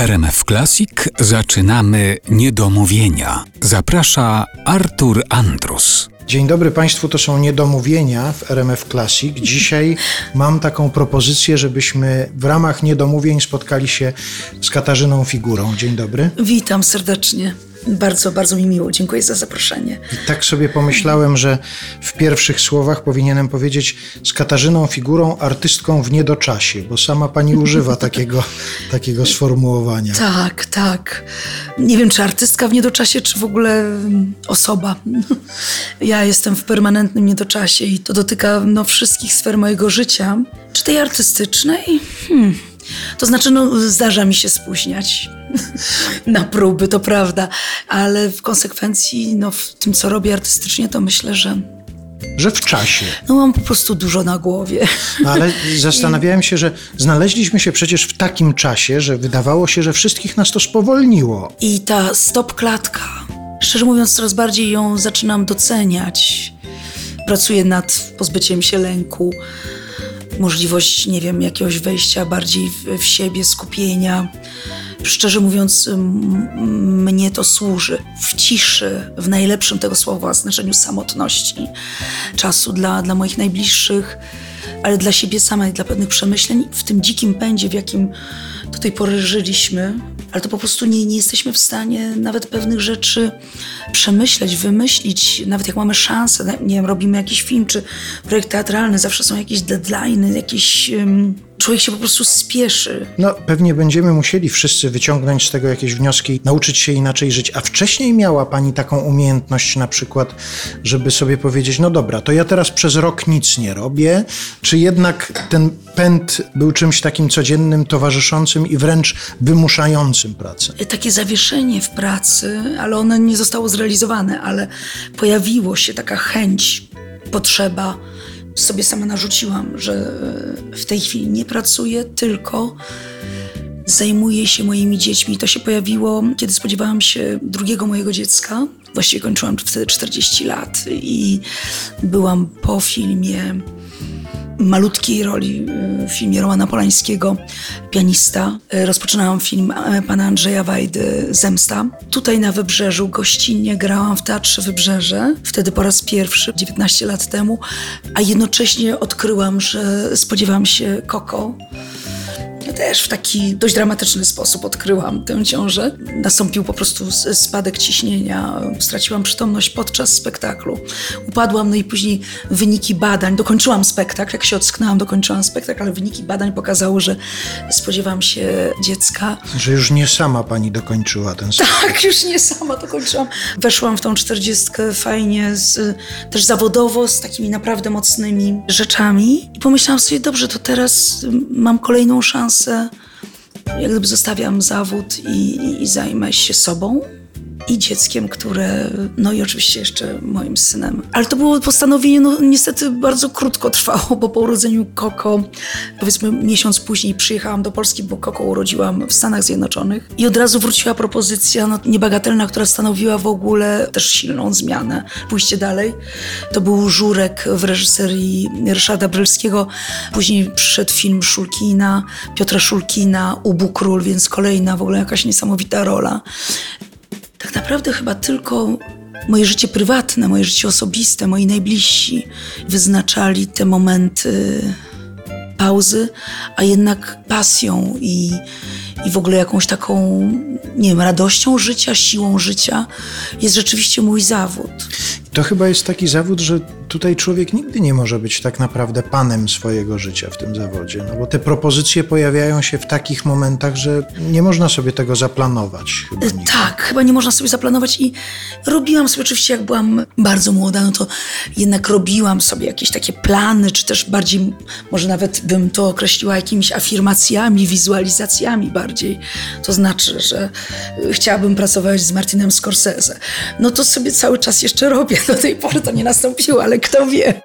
RMF Classic zaczynamy niedomówienia. Zaprasza Artur Andrus. Dzień dobry Państwu, to są niedomówienia w RMF Classic. Dzisiaj mam taką propozycję, żebyśmy w ramach niedomówień spotkali się z Katarzyną Figurą. Dzień dobry. Witam serdecznie. Bardzo, bardzo mi miło. Dziękuję za zaproszenie. I tak sobie pomyślałem, że w pierwszych słowach powinienem powiedzieć z Katarzyną Figurą, artystką w niedoczasie, bo sama pani używa takiego, takiego sformułowania. Tak, tak. Nie wiem, czy artystka w niedoczasie, czy w ogóle mm, osoba. Ja jestem w permanentnym niedoczasie i to dotyka no, wszystkich sfer mojego życia. Czy tej artystycznej? Hmm. To znaczy, no, zdarza mi się spóźniać na próby, to prawda, ale w konsekwencji, no, w tym, co robię artystycznie, to myślę, że Że w czasie. no, mam po prostu dużo na głowie. No, ale zastanawiałem się, że znaleźliśmy się przecież w takim czasie, że wydawało się, że wszystkich nas to spowolniło. I ta stop klatka, szczerze mówiąc, coraz bardziej ją zaczynam doceniać. Pracuję nad pozbyciem się lęku, możliwość, nie wiem, jakiegoś wejścia bardziej w, w siebie, skupienia. Szczerze mówiąc, mnie to służy w ciszy, w najlepszym tego słowa znaczeniu samotności, czasu dla, dla moich najbliższych, ale dla siebie samej, dla pewnych przemyśleń, w tym dzikim pędzie, w jakim do tej pory żyliśmy, ale to po prostu nie, nie jesteśmy w stanie nawet pewnych rzeczy przemyśleć, wymyślić, nawet jak mamy szansę, nie wiem, robimy jakiś film czy projekt teatralny, zawsze są jakieś deadlines, jakieś... człowiek się po prostu spieszy. No, pewnie będziemy musieli wszyscy wyciągnąć z tego jakieś wnioski, nauczyć się inaczej żyć. A wcześniej miała Pani taką umiejętność na przykład, żeby sobie powiedzieć, no dobra, to ja teraz przez rok nic nie robię, czy jednak ten pęd był czymś takim codziennym, towarzyszącym i wręcz wymuszającym pracę? takie zawieszenie w pracy, ale ono nie zostało zrealizowane, ale pojawiło się taka chęć, potrzeba. Sobie sama narzuciłam, że w tej chwili nie pracuję, tylko zajmuję się moimi dziećmi. To się pojawiło, kiedy spodziewałam się drugiego mojego dziecka. Właściwie kończyłam wtedy 40 lat i byłam po filmie malutkiej roli w filmie Romana Polańskiego, pianista. Rozpoczynałam film e, pana Andrzeja Wajdy Zemsta. Tutaj na Wybrzeżu gościnnie grałam w Teatrze Wybrzeże, wtedy po raz pierwszy, 19 lat temu, a jednocześnie odkryłam, że spodziewam się Koko. Też w taki dość dramatyczny sposób odkryłam tę ciążę. Nastąpił po prostu spadek ciśnienia, straciłam przytomność podczas spektaklu. Upadłam, no i później wyniki badań, dokończyłam spektakl, jak się ocknęłam, dokończyłam spektakl, ale wyniki badań pokazały, że spodziewam się dziecka. Że już nie sama Pani dokończyła ten spektakl. Tak, już nie sama dokończyłam. Weszłam w tą czterdziestkę fajnie, z, też zawodowo, z takimi naprawdę mocnymi rzeczami i pomyślałam sobie, dobrze, to teraz mam kolejną szansę jak gdyby zostawiam zawód i, i, i zajmę się sobą i dzieckiem, które, no i oczywiście jeszcze moim synem. Ale to było postanowienie, no niestety bardzo krótko trwało, bo po urodzeniu Koko, powiedzmy miesiąc później przyjechałam do Polski, bo Koko urodziłam w Stanach Zjednoczonych i od razu wróciła propozycja no, niebagatelna, która stanowiła w ogóle też silną zmianę. Pójście dalej. To był Żurek w reżyserii Ryszarda Brylskiego. Później przyszedł film Szulkina, Piotra Szulkina, Ubu Król, więc kolejna w ogóle jakaś niesamowita rola tak naprawdę chyba tylko moje życie prywatne, moje życie osobiste, moi najbliżsi wyznaczali te momenty pauzy, a jednak pasją i, i w ogóle jakąś taką, nie wiem, radością życia, siłą życia jest rzeczywiście mój zawód. To chyba jest taki zawód, że tutaj człowiek nigdy nie może być tak naprawdę panem swojego życia w tym zawodzie, no bo te propozycje pojawiają się w takich momentach, że nie można sobie tego zaplanować. Chyba nigdy. Tak, chyba nie można sobie zaplanować i robiłam sobie oczywiście, jak byłam bardzo młoda, no to jednak robiłam sobie jakieś takie plany, czy też bardziej, może nawet bym to określiła jakimiś afirmacjami, wizualizacjami bardziej. To znaczy, że chciałabym pracować z Martinem Scorsese. No to sobie cały czas jeszcze robię. Do tej pory to nie nastąpiło, ale kto wie.